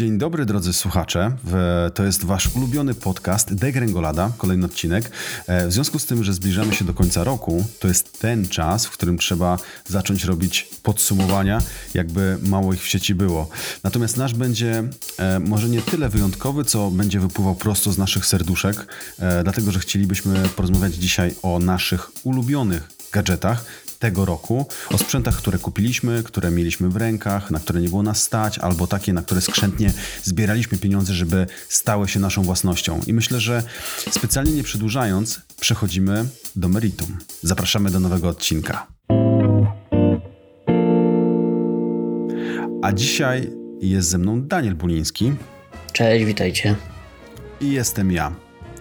Dzień dobry drodzy słuchacze, to jest wasz ulubiony podcast Degrengolada, kolejny odcinek. E, w związku z tym, że zbliżamy się do końca roku, to jest ten czas, w którym trzeba zacząć robić podsumowania, jakby mało ich w sieci było. Natomiast nasz będzie e, może nie tyle wyjątkowy, co będzie wypływał prosto z naszych serduszek, e, dlatego że chcielibyśmy porozmawiać dzisiaj o naszych ulubionych gadżetach, tego roku, o sprzętach, które kupiliśmy, które mieliśmy w rękach, na które nie było nas stać, albo takie, na które skrzętnie zbieraliśmy pieniądze, żeby stały się naszą własnością. I myślę, że specjalnie nie przedłużając, przechodzimy do meritum. Zapraszamy do nowego odcinka. A dzisiaj jest ze mną Daniel Buliński. Cześć, witajcie. I jestem ja,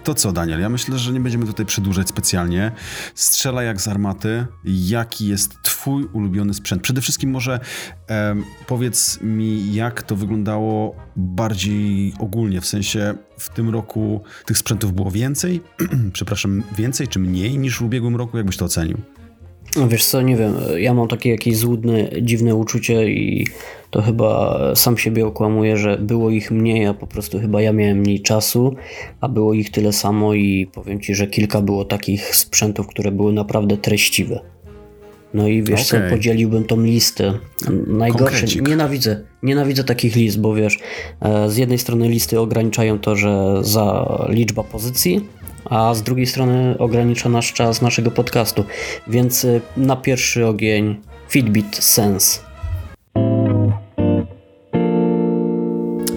to co, Daniel? Ja myślę, że nie będziemy tutaj przedłużać specjalnie. Strzela jak z armaty. Jaki jest Twój ulubiony sprzęt? Przede wszystkim, może e, powiedz mi, jak to wyglądało bardziej ogólnie, w sensie w tym roku tych sprzętów było więcej, przepraszam, więcej czy mniej niż w ubiegłym roku? Jakbyś to ocenił? No wiesz co, nie wiem, ja mam takie jakieś złudne, dziwne uczucie i to chyba sam siebie okłamuję, że było ich mniej, a po prostu chyba ja miałem mniej czasu, a było ich tyle samo i powiem Ci, że kilka było takich sprzętów, które były naprawdę treściwe. No i wiesz okay. co, podzieliłbym tą listę. Najgorsze, nienawidzę, nienawidzę takich list, bo wiesz, e, z jednej strony listy ograniczają to, że za liczba pozycji, a z drugiej strony ogranicza nasz czas naszego podcastu. Więc y, na pierwszy ogień Fitbit Sense.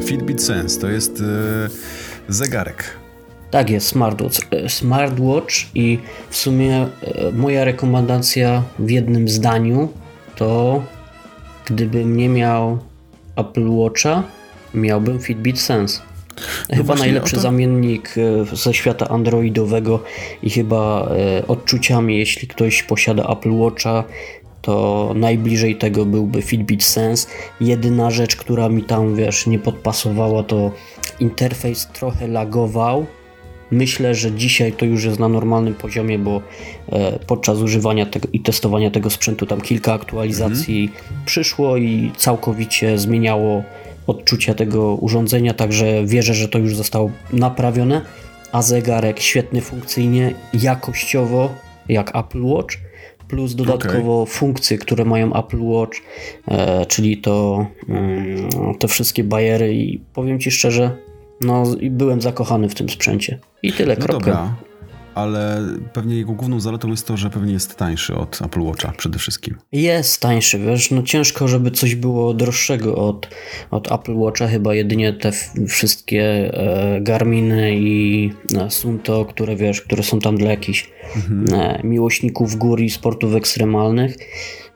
Fitbit Sense to jest yy, zegarek. Tak jest, smartwatch. Y, smartwatch i w sumie yy, moja rekomendacja w jednym zdaniu to gdybym nie miał Apple Watcha, miałbym Fitbit Sense. No chyba najlepszy to... zamiennik e, ze świata androidowego i chyba e, odczuciami, jeśli ktoś posiada Apple Watcha, to najbliżej tego byłby Fitbit Sense. Jedyna rzecz, która mi tam, wiesz, nie podpasowała, to interfejs trochę lagował. Myślę, że dzisiaj to już jest na normalnym poziomie, bo e, podczas używania tego i testowania tego sprzętu tam kilka aktualizacji mhm. przyszło i całkowicie zmieniało odczucia tego urządzenia, także wierzę, że to już zostało naprawione. A zegarek świetny funkcyjnie, jakościowo, jak Apple Watch, plus dodatkowo okay. funkcje, które mają Apple Watch, e, czyli to mm, te wszystkie bajery i powiem Ci szczerze, no byłem zakochany w tym sprzęcie. I tyle, no kropka. Dobra ale pewnie jego główną zaletą jest to, że pewnie jest tańszy od Apple Watcha przede wszystkim. Jest tańszy, wiesz, no ciężko, żeby coś było droższego od, od Apple Watcha, chyba jedynie te wszystkie e, Garminy i e, Sunto, które wiesz, które są tam dla jakichś mhm. e, miłośników gór i sportów ekstremalnych.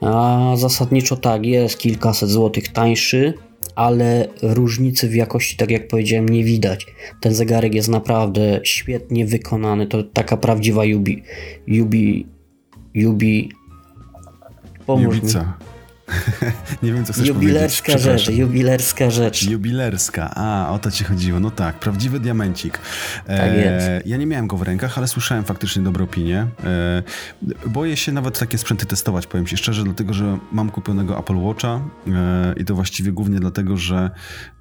A zasadniczo tak, jest kilkaset złotych tańszy, ale różnicy w jakości, tak jak powiedziałem, nie widać. Ten zegarek jest naprawdę świetnie wykonany. To taka prawdziwa Yubi. Yubi. Yubi. Pomóż Jubica. Mi. nie wiem, co chcesz jubilerska powiedzieć. Rzecz, jubilerska rzecz. Jubilerska, a o to ci chodziło. No tak, prawdziwy diamencik. E, tak jest. Ja nie miałem go w rękach, ale słyszałem faktycznie dobre opinie. E, boję się nawet takie sprzęty testować, powiem ci szczerze, dlatego, że mam kupionego Apple Watcha e, i to właściwie głównie dlatego, że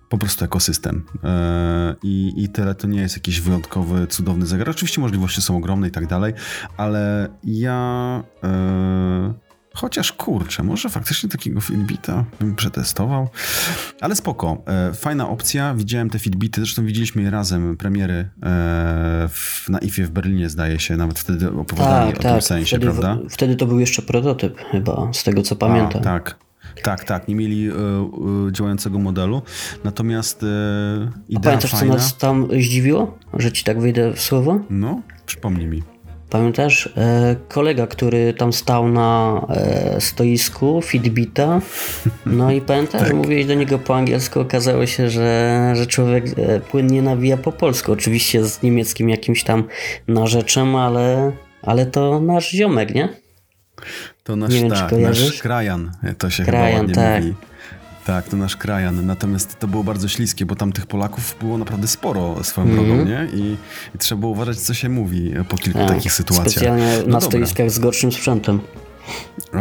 po prostu ekosystem. E, I, I tyle to nie jest jakiś wyjątkowy, cudowny zegar. Oczywiście możliwości są ogromne i tak dalej, ale ja e, Chociaż kurczę, może faktycznie takiego Fitbita bym przetestował. Ale spoko, e, fajna opcja. Widziałem te Fitbity, zresztą widzieliśmy je razem, premiery e, w, na IFie w Berlinie zdaje się, nawet wtedy opowiadali tak, o tak. tym sensie, wtedy, prawda? W, wtedy to był jeszcze prototyp chyba, z tego co pamiętam. A, tak. Tak, tak, nie mieli y, y, działającego modelu, natomiast y, idea A pamiętasz, fajna. co nas tam zdziwiło? Że ci tak wyjdę w słowo? No, przypomnij mi. Pamiętasz? E, kolega, który tam stał na e, stoisku Fitbita, no i pamiętasz, tak. że mówiłeś do niego po angielsku, okazało się, że, że człowiek e, płynnie nawija po polsku, oczywiście z niemieckim jakimś tam narzeczem, ale, ale to nasz ziomek, nie? To nasz, nie wiem, tak, nasz krajan, to się krajan, chyba ładnie tak. mówi. Tak, to nasz krajan. Natomiast to było bardzo śliskie, bo tam tych Polaków było naprawdę sporo swoją mm -hmm. drogą, nie? I, I, trzeba było uważać, co się mówi po kilku takich sytuacjach. Specjalnie no na dobra. stoiskach z gorszym sprzętem.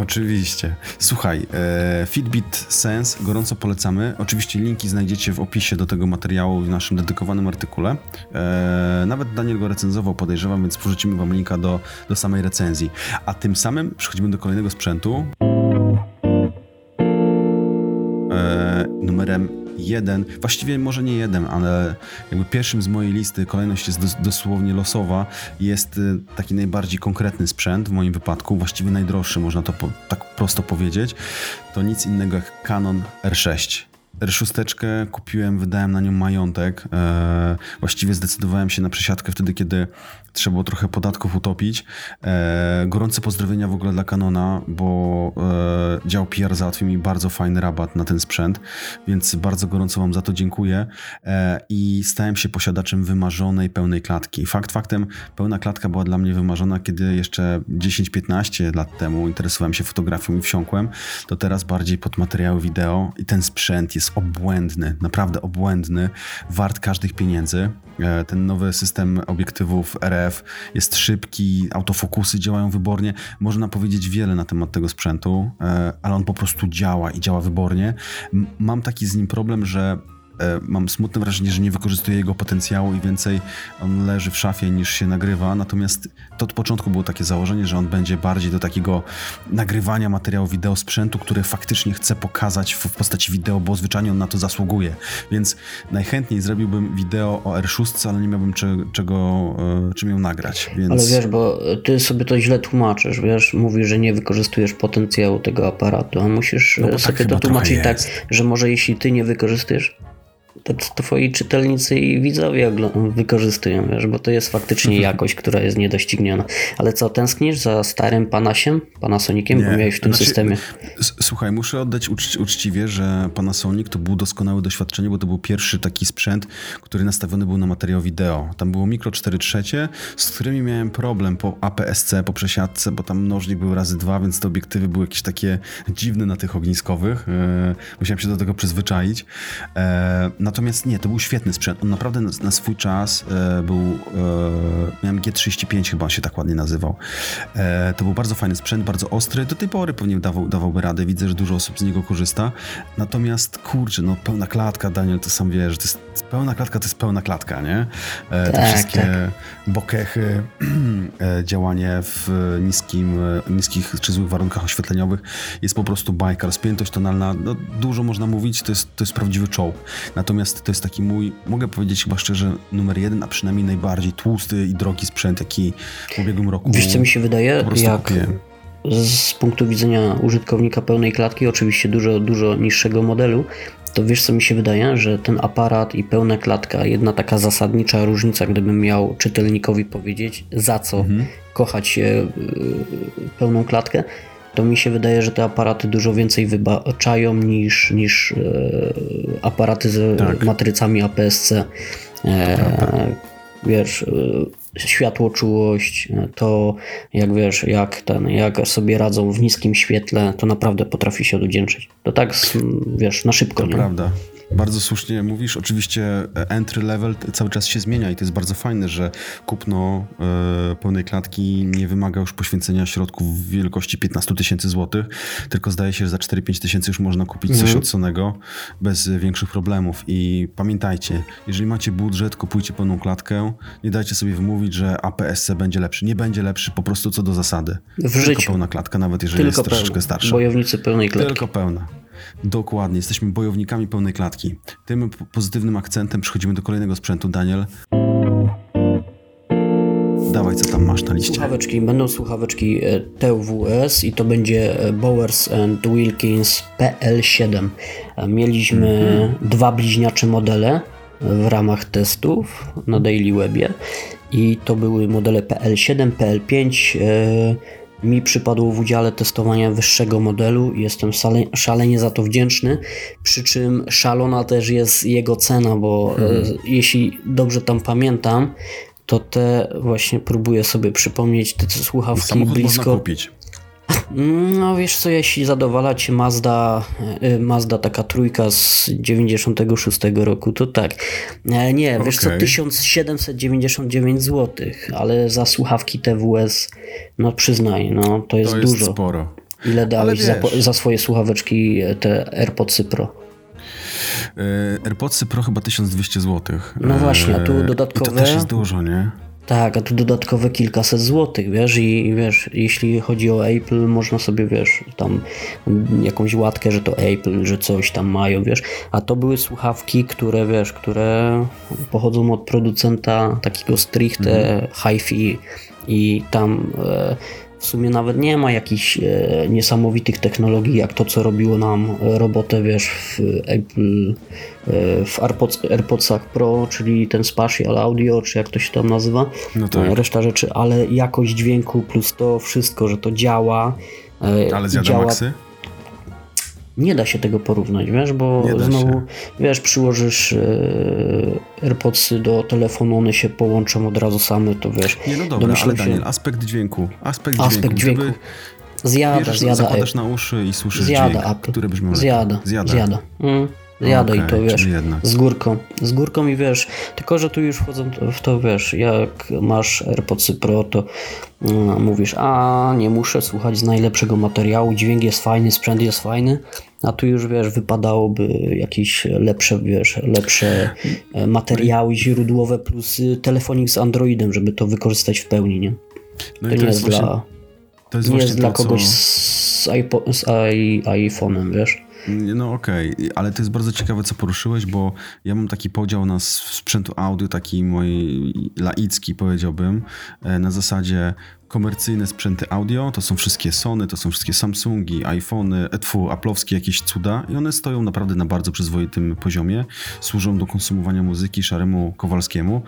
Oczywiście. Słuchaj, e, Fitbit Sense gorąco polecamy. Oczywiście linki znajdziecie w opisie do tego materiału w naszym dedykowanym artykule. E, nawet Daniel go recenzował, podejrzewam, więc wrzucimy wam linka do, do samej recenzji. A tym samym przechodzimy do kolejnego sprzętu. E, numerem jeden, właściwie może nie jeden, ale jakby pierwszym z mojej listy, kolejność jest dos dosłownie losowa, jest y, taki najbardziej konkretny sprzęt w moim wypadku, właściwie najdroższy, można to tak prosto powiedzieć, to nic innego jak Canon R6. R6 kupiłem, wydałem na nią majątek. E, właściwie zdecydowałem się na przesiadkę wtedy, kiedy trzeba było trochę podatków utopić. E, gorące pozdrowienia w ogóle dla Canona, bo e, dział PR załatwił mi bardzo fajny rabat na ten sprzęt, więc bardzo gorąco Wam za to dziękuję. I stałem się posiadaczem wymarzonej pełnej klatki. Fakt faktem, pełna klatka była dla mnie wymarzona, kiedy jeszcze 10-15 lat temu interesowałem się fotografią i wsiąkłem, to teraz bardziej pod materiały wideo i ten sprzęt jest obłędny, naprawdę obłędny, wart każdych pieniędzy. E, ten nowy system obiektywów RF jest szybki, autofokusy działają wybornie. Można powiedzieć wiele na temat tego sprzętu, e, ale on po prostu działa i działa wybornie. Mam taki z nim problem, że mam smutne wrażenie, że nie wykorzystuję jego potencjału i więcej on leży w szafie niż się nagrywa. Natomiast to od początku było takie założenie, że on będzie bardziej do takiego nagrywania materiału wideo sprzętu, który faktycznie chcę pokazać w postaci wideo, bo zwyczajnie on na to zasługuje. Więc najchętniej zrobiłbym wideo o R6, ale nie miałbym czego, e, czym ją nagrać. Więc... Ale wiesz, bo ty sobie to źle tłumaczysz, wiesz, mówisz, że nie wykorzystujesz potencjału tego aparatu, a musisz no sobie tak to tłumaczyć tak, że może jeśli ty nie wykorzystujesz twoi czytelnicy i widzowie wykorzystują, wiesz, bo to jest faktycznie jakość, która jest niedościgniona. Ale co, tęsknisz za starym Panasiem, Panasoniciem, nie. bo miałeś w tym znaczy, systemie? Słuchaj, muszę oddać ucz uczciwie, że Panasonic to było doskonałe doświadczenie, bo to był pierwszy taki sprzęt, który nastawiony był na materiał wideo. Tam było mikro 4 trzecie, z którymi miałem problem po APS-C, po przesiadce, bo tam mnożnik był razy dwa, więc te obiektywy były jakieś takie dziwne na tych ogniskowych. E, musiałem się do tego przyzwyczaić. Natomiast nie, to był świetny sprzęt. On naprawdę na, na swój czas e, był. E, miałem G35 chyba się tak ładnie nazywał. E, to był bardzo fajny sprzęt, bardzo ostry. Do tej pory pewnie dawał, dawałby radę. Widzę, że dużo osób z niego korzysta. Natomiast kurczę, no pełna klatka, Daniel, to sam wiesz, to jest pełna klatka, to jest pełna klatka, nie? E, tak, te wszystkie tak. bokechy, e, działanie w niskim, e, niskich czy złych warunkach oświetleniowych jest po prostu bajka. Rozpiętość tonalna, no, dużo można mówić, to jest, to jest prawdziwy czołg. Natomiast Natomiast to jest taki mój, mogę powiedzieć chyba szczerze, numer jeden, a przynajmniej najbardziej tłusty i drogi sprzęt, jaki w ubiegłym roku. Wiesz, co mi się wydaje? Jak z punktu widzenia użytkownika pełnej klatki, oczywiście dużo, dużo niższego modelu, to wiesz co mi się wydaje, że ten aparat i pełna klatka, jedna taka zasadnicza różnica, gdybym miał czytelnikowi powiedzieć, za co mhm. kochać y, pełną klatkę, to mi się wydaje, że te aparaty dużo więcej wybaczają niż, niż e, aparaty z tak. matrycami APS-C. E, wiesz, e, światłoczułość, e, to jak wiesz, jak ten, jak sobie radzą w niskim świetle, to naprawdę potrafi się odwdzięczyć. To tak, wiesz, na szybko. To nie? prawda. Bardzo słusznie mówisz. Oczywiście e, entry level cały czas się zmienia i to jest bardzo fajne, że kupno e, pełnej klatki nie wymaga już poświęcenia środków w wielkości 15 tysięcy złotych, tylko zdaje się, że za 4-5 tysięcy już można kupić coś mhm. od Sonego bez większych problemów. I pamiętajcie, jeżeli macie budżet, kupujcie pełną klatkę. Nie dajcie sobie wymówić, że APS-C będzie lepszy. Nie będzie lepszy po prostu co do zasady. W Tylko życiu. pełna klatka, nawet jeżeli Tylko jest troszeczkę starsza. Bojownicy pełnej klatki. Tylko pełna. Dokładnie, jesteśmy bojownikami pełnej klatki. Tym pozytywnym akcentem przechodzimy do kolejnego sprzętu, Daniel. Dawaj, co tam masz na liście? Słuchaweczki, będą słuchaweczki e, TWS i to będzie e, Bowers and Wilkins PL7. E, mieliśmy mm -hmm. dwa bliźniacze modele w ramach testów na Daily Webie i to były modele PL7, PL5, mi przypadło w udziale testowania wyższego modelu i jestem szalenie za to wdzięczny. Przy czym szalona też jest jego cena, bo e, mhm. jeśli dobrze tam pamiętam, to te właśnie próbuję sobie przypomnieć te słuchawki Samochód blisko. Można kupić. No wiesz co, jeśli zadowala cię Mazda, y, Mazda taka trójka z 96 roku, to tak. E, nie, wiesz co, Okej. 1799 zł, ale za słuchawki TWS, no przyznaj, no to jest To jest dużo. sporo. Ile dałeś za, za swoje słuchaweczki, e, te AirPodsy Pro? E, AirPodsy Pro chyba 1200 zł. No właśnie, a tu I to dodatkowe- też jest dużo, nie? Tak, a tu dodatkowe kilkaset złotych, wiesz, i wiesz, jeśli chodzi o Apple, można sobie, wiesz, tam jakąś łatkę, że to Apple, że coś tam mają, wiesz, a to były słuchawki, które, wiesz, które pochodzą od producenta takiego stricte hi-fi i tam e, w sumie nawet nie ma jakichś e, niesamowitych technologii, jak to, co robiło nam e, robotę, wiesz, w Apple, e, w AirPods, AirPodsach Pro, czyli ten Spatial Audio, czy jak to się tam nazywa, No tak. E, reszta rzeczy, ale jakość dźwięku plus to wszystko, że to działa. e, Ale zjada działa maksy? Nie da się tego porównać, wiesz, bo znowu, się. wiesz, przyłożysz e, AirPodsy do telefonu, one się połączą od razu same, to wiesz. Nie, no dobra, ale się- Daniel, aspekt dźwięku. Aspekt, Aspekt dźwięku. dźwięku. Zjada, bierzesz, zjada zakładasz na uszy i słyszysz Zjada dźwięk, Apple. który brzmi lepiej. Zjada, Zjada. zjada. Mm. Zjada i to wiesz, z górką. Z górką i wiesz, tylko że tu już wchodzą w to, wiesz, jak masz AirPodsy Pro, to mm, mówisz, a nie muszę słuchać z najlepszego materiału, dźwięk jest fajny, sprzęt jest fajny, a tu już wiesz, wypadałoby jakieś lepsze, wiesz, lepsze e, materiały źródłowe plus telefonik z Androidem, żeby to wykorzystać w pełni, nie? No To i nie jest właśnie, dla, to jest nie jest dla to, co- kogoś z, iPo- z i- iPhone'em, wiesz? No okej, ale to jest bardzo ciekawe, co poruszyłeś, bo ja mam taki podział na s- sprzętu audio, taki mój laicki powiedziałbym, e, na zasadzie komercyjne sprzęty audio, to są wszystkie Sony, to są wszystkie Samsungi, iPhony, e, tfu, Apple'owskie jakieś cuda. I one stoją naprawdę na bardzo przyzwoitym poziomie, służą do konsumowania muzyki szaremu Kowalskiemu.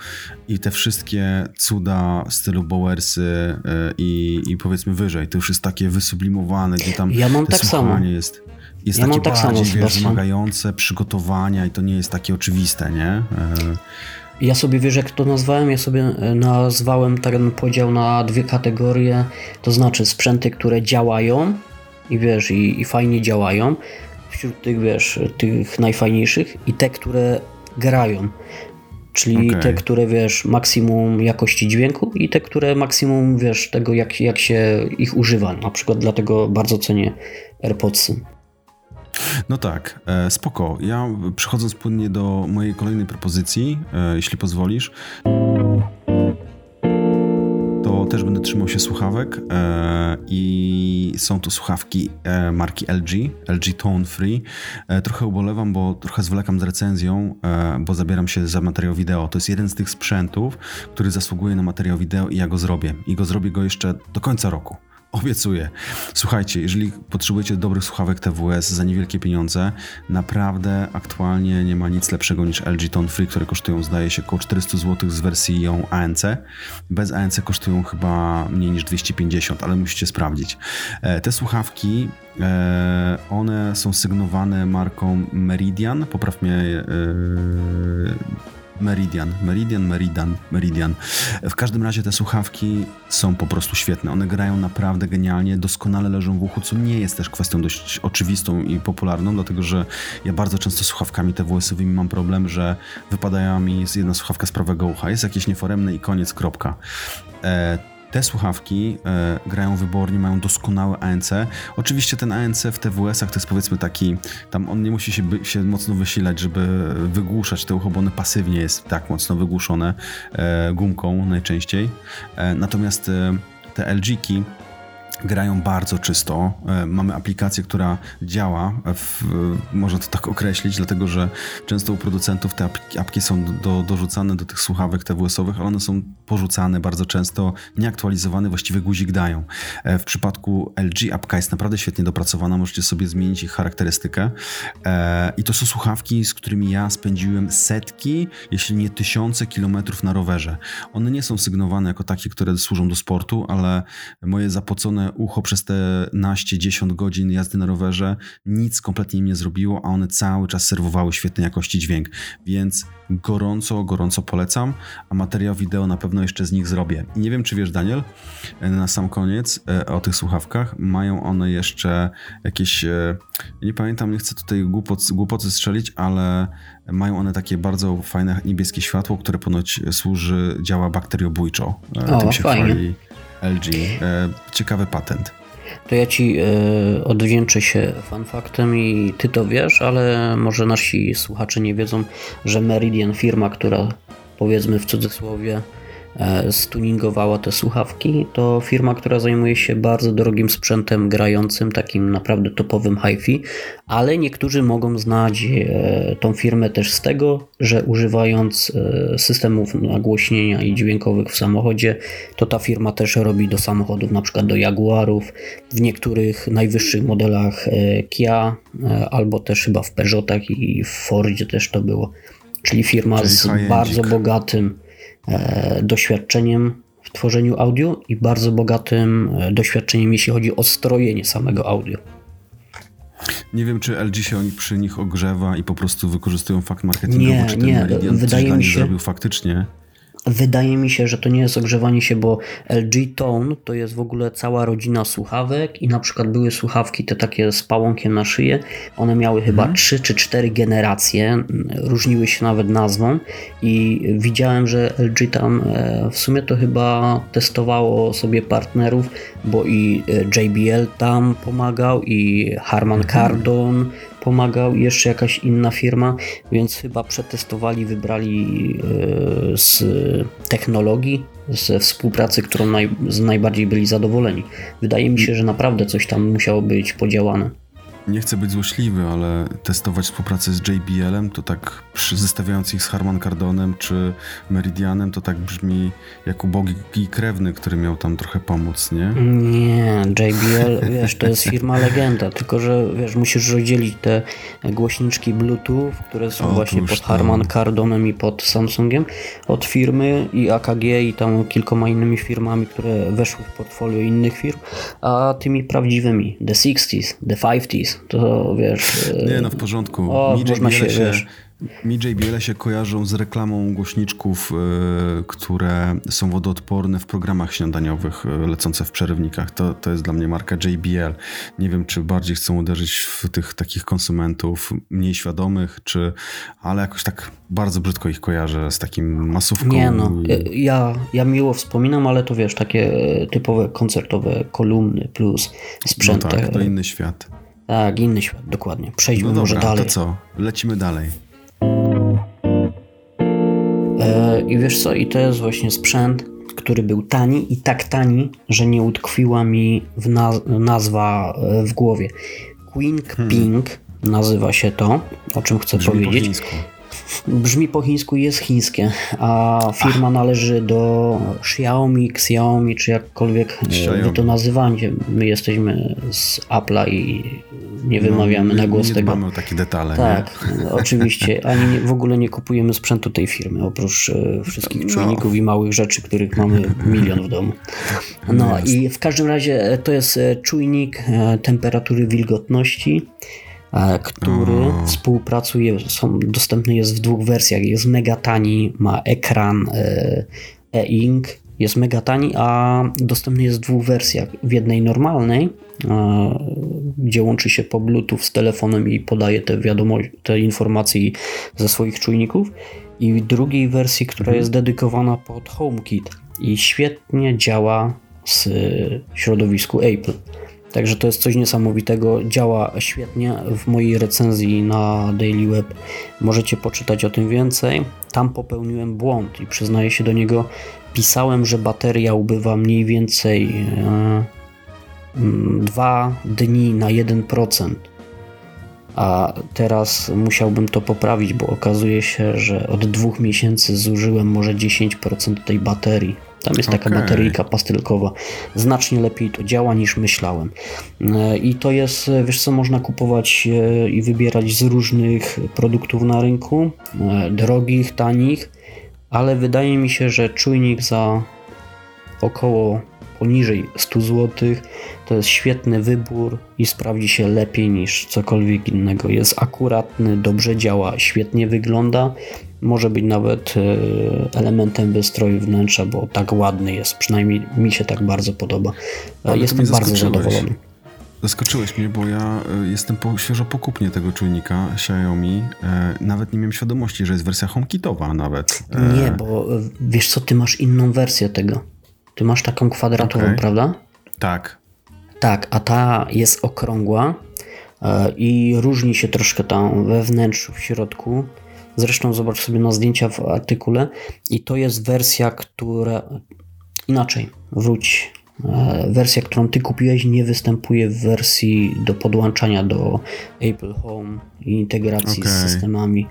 I te wszystkie cuda stylu Bowersy e, i, i powiedzmy wyżej, to już jest takie wysublimowane, gdzie tam Ja mam tak samo. jest jest Ja takie tak samo, bardziej, wiesz, Sebastian. wymagające przygotowania i to nie jest takie oczywiste, nie? E, Ja sobie wiesz, jak to nazwałem? Ja sobie e, nazwałem ten podział na dwie kategorie, to znaczy sprzęty, które działają i wiesz, i, i fajnie działają, wśród tych, wiesz, tych najfajniejszych i te, które grają. Czyli Okej. te, które wiesz, maksimum jakości dźwięku i te, które maksimum wiesz tego, jak, jak się ich używa. Na przykład dlatego bardzo cenię AirPodsy. No tak, e, spoko. Ja przechodząc płynnie do mojej kolejnej propozycji, e, jeśli pozwolisz, to też będę trzymał się słuchawek e, i są to słuchawki marki LG, LG Tone Free. Trochę ubolewam, bo trochę zwlekam z recenzją, bo zabieram się za materiał wideo. To jest jeden z tych sprzętów, który zasługuje na materiał wideo i ja go zrobię. I go zrobię go jeszcze do końca roku. Obiecuję. Słuchajcie, jeżeli potrzebujecie dobrych słuchawek TWS za niewielkie pieniądze, naprawdę aktualnie nie ma nic lepszego niż LG Tone Free, które kosztują zdaje się około 400 zł z wersją ANC. Bez ANC kosztują chyba mniej niż 250, ale musicie sprawdzić. E, Te słuchawki, e, one są sygnowane marką Meridian. Popraw mnie e, Meridian, Meridian, Meridian, Meridian. W każdym razie te słuchawki są po prostu świetne. One grają naprawdę genialnie, doskonale leżą w uchu, co nie jest też kwestią dość oczywistą i popularną, dlatego że ja bardzo często słuchawkami TWS-owymi mam problem, że wypadają mi jedna słuchawka z prawego ucha, jest jakieś nieforemne i koniec, kropka. E, te słuchawki e, grają wybornie, mają doskonałe ANC. Oczywiście ten ANC w TWS-ach to jest powiedzmy taki, tam on nie musi się, by, się mocno wysilać, żeby wygłuszać te ucho, bo one pasywnie jest tak mocno wygłuszone e, gumką najczęściej. E, natomiast te LG-ki grają bardzo czysto. Mamy aplikację, która działa, w, można to tak określić, dlatego że często u producentów te apki są do, dorzucane do tych słuchawek TWS-owych, ale one są porzucane bardzo często, nieaktualizowane, właściwie guzik dają. E, W przypadku LG apka jest naprawdę świetnie dopracowana, możecie sobie zmienić ich charakterystykę E, i to są słuchawki, z którymi ja spędziłem setki, jeśli nie tysiące kilometrów na rowerze. One nie są sygnowane jako takie, które służą do sportu, ale moje zapocone ucho przez te naście, dziesiąt godzin jazdy na rowerze, nic kompletnie im nie zrobiło, a one cały czas serwowały świetnej jakości dźwięk, więc gorąco, gorąco polecam, a materiał wideo na pewno jeszcze z nich zrobię. I nie wiem, czy wiesz, Daniel, e, na sam koniec e, o tych słuchawkach, mają one jeszcze jakieś, e, nie pamiętam, nie chcę tutaj głupot, głupoty strzelić, ale mają one takie bardzo fajne niebieskie światło, które ponoć służy, działa bakteriobójczo. O, Tym się fajnie. LG. Ciekawy patent to ja ci y, odwdzięczę się fanfaktem i ty to wiesz, ale może nasi słuchacze nie wiedzą, że Meridian, firma, która powiedzmy w cudzysłowie E, stuningowała te słuchawki. To firma, która zajmuje się bardzo drogim sprzętem grającym, takim naprawdę topowym hi-fi, ale niektórzy mogą znać e, tą firmę też z tego, że używając e, systemów nagłośnienia i dźwiękowych w samochodzie, to ta firma też robi do samochodów, na przykład do Jaguarów, w niektórych najwyższych modelach Kia, albo też chyba w Peugeotach i w Fordzie też to było. Czyli firma Czyli z bardzo bogatym E, doświadczeniem w tworzeniu audio i bardzo bogatym e, doświadczeniem, jeśli chodzi o strojenie samego audio. Nie wiem, czy LG się przy nich ogrzewa i po prostu wykorzystują fakt marketingowy, nie, czy ten nie, Meridian wydaje mi się, zrobił faktycznie. Wydaje mi się, że to nie jest ogrzewanie się, bo LG Tone to jest w ogóle cała rodzina słuchawek i na przykład były słuchawki te takie z pałąkiem na szyję. One miały chyba mhm. 3 czy 4 generacje, różniły się nawet nazwą i widziałem, że LG tam e, w sumie to chyba testowało sobie partnerów, bo i e, JBL tam pomagał i Harman mhm. Kardon pomagał jeszcze jakaś inna firma, więc chyba przetestowali, wybrali e, z technologii, ze współpracy, którą naj, z najbardziej byli zadowoleni. Wydaje mi się, że naprawdę coś tam musiało być podziałane nie chcę być złośliwy, ale testować współpracę z JBL-em, to tak zestawiając ich z Harman Kardonem czy Meridianem, to tak brzmi jak ubogi krewny, który miał tam trochę pomóc, nie? Nie, JBL, wiesz, to jest firma legenda, tylko że wiesz, musisz rozdzielić te głośniczki Bluetooth, które są właśnie pod Harman Kardonem i pod Samsungiem, od firmy i AKG i tam kilkoma innymi firmami, które weszły w portfolio innych firm, a tymi prawdziwymi, the 60s, the 50s, to wiesz... Nie, no w porządku. O, Mi można się, się. Mi JBL się kojarzą z reklamą głośniczków, yy, które są wodoodporne w programach śniadaniowych yy, lecące w przerywnikach. To, to jest dla mnie marka JBL. Nie wiem, czy bardziej chcą uderzyć w tych takich konsumentów mniej świadomych, czy, ale jakoś tak bardzo brzydko ich kojarzę z takim masówką. Nie no, ja, ja miło wspominam, ale to wiesz, takie typowe koncertowe kolumny plus sprzęt. No tak, to inny świat. Tak, inny świat, dokładnie. Przejdźmy no może dalej. to co? Lecimy dalej. E, I wiesz co, i to jest właśnie sprzęt, który był tani i tak tani, że nie utkwiła mi w nazwa e, w głowie. Quink hmm. Ping nazywa się to, o czym chcę Brzmi powiedzieć. Po Brzmi po chińsku jest chińskie, a firma Ach. należy do Xiaomi, Xiaomi, czy jakkolwiek e, Xiaomi. wy to nazywacie. My jesteśmy z Apple'a i nie no, wymawiamy no, na głos nie tego. Mamy takie detale. Tak, nie? oczywiście. Ani nie, w ogóle nie kupujemy sprzętu tej firmy, oprócz e, wszystkich no. czujników i małych rzeczy, których mamy milion w domu. No, no i w każdym razie e, to jest czujnik temperatury wilgotności E, który współpracuje, są, dostępny jest w dwóch wersjach. Jest mega tani, ma ekran e, e-ink, jest mega tani, a dostępny jest w dwóch wersjach. W jednej normalnej, e, gdzie łączy się po Bluetooth z telefonem i podaje te wiadomości, te informacje ze swoich czujników. I w drugiej wersji, która mhm. jest dedykowana pod HomeKit i świetnie działa w środowisku Apple. Także to jest coś niesamowitego, działa świetnie w mojej recenzji na Daily Web. Możecie poczytać o tym więcej. Tam popełniłem błąd i przyznaję się do niego. Pisałem, że bateria ubywa mniej więcej e, 2 dni na 1%. A teraz musiałbym to poprawić, bo okazuje się, że od dwóch miesięcy zużyłem może 10% tej baterii. Tam jest taka okay. bateryjka pastylkowa. Znacznie lepiej to działa niż myślałem. E, I to jest, wiesz co, można kupować e, i wybierać z różnych produktów na rynku. E, drogich, tanich, ale wydaje mi się, że czujnik za około poniżej 100 zł, to jest świetny wybór i sprawdzi się lepiej niż cokolwiek innego. Jest akuratny, dobrze działa, świetnie wygląda. Może być nawet e, elementem wystroju wnętrza, bo tak ładny jest. Przynajmniej mi się tak bardzo podoba. Ale Jestem bardzo zadowolony. Zaskoczyłeś mnie, bo ja e, jestem po, świeżo po kupnie tego czujnika Xiaomi. E, nawet nie miałem świadomości, że jest wersja HomeKitowa nawet. E... Nie, bo wiesz co, ty masz inną wersję tego. Ty masz taką kwadratową, okay. prawda? Tak. Tak, a ta jest okrągła e, i różni się troszkę tam we wnętrzu, w środku. Zresztą zobacz sobie na zdjęcia w artykule i to jest wersja, która inaczej, wróć. E, wersja, którą ty kupiłeś, nie występuje w wersji do podłączania do Apple Home i integracji okay. z systemami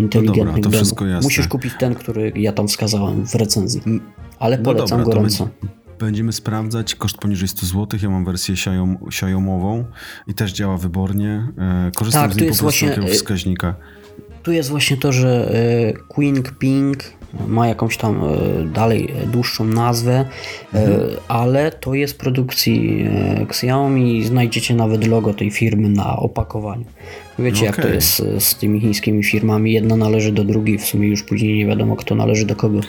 inteligentnych no dobra, domu. Musisz kupić ten, który ja tam wskazałem w recenzji. Ale no polecam no dobra, gorąco. Będziemy sprawdzać. Koszt poniżej 100 zł. Ja mam wersję Xiaomiową i też działa wybornie. E, korzystam tak, z niej po prostu e, wskaźnika. Tu jest właśnie to, że Queen Ping ma jakąś tam dalej dłuższą nazwę, mhm. ale to jest produkcji Xiaomi i znajdziecie nawet logo tej firmy na opakowaniu. Wiecie, okay. jak to jest z tymi chińskimi firmami. Jedna należy do drugiej, w sumie już później nie wiadomo, kto należy do kogo.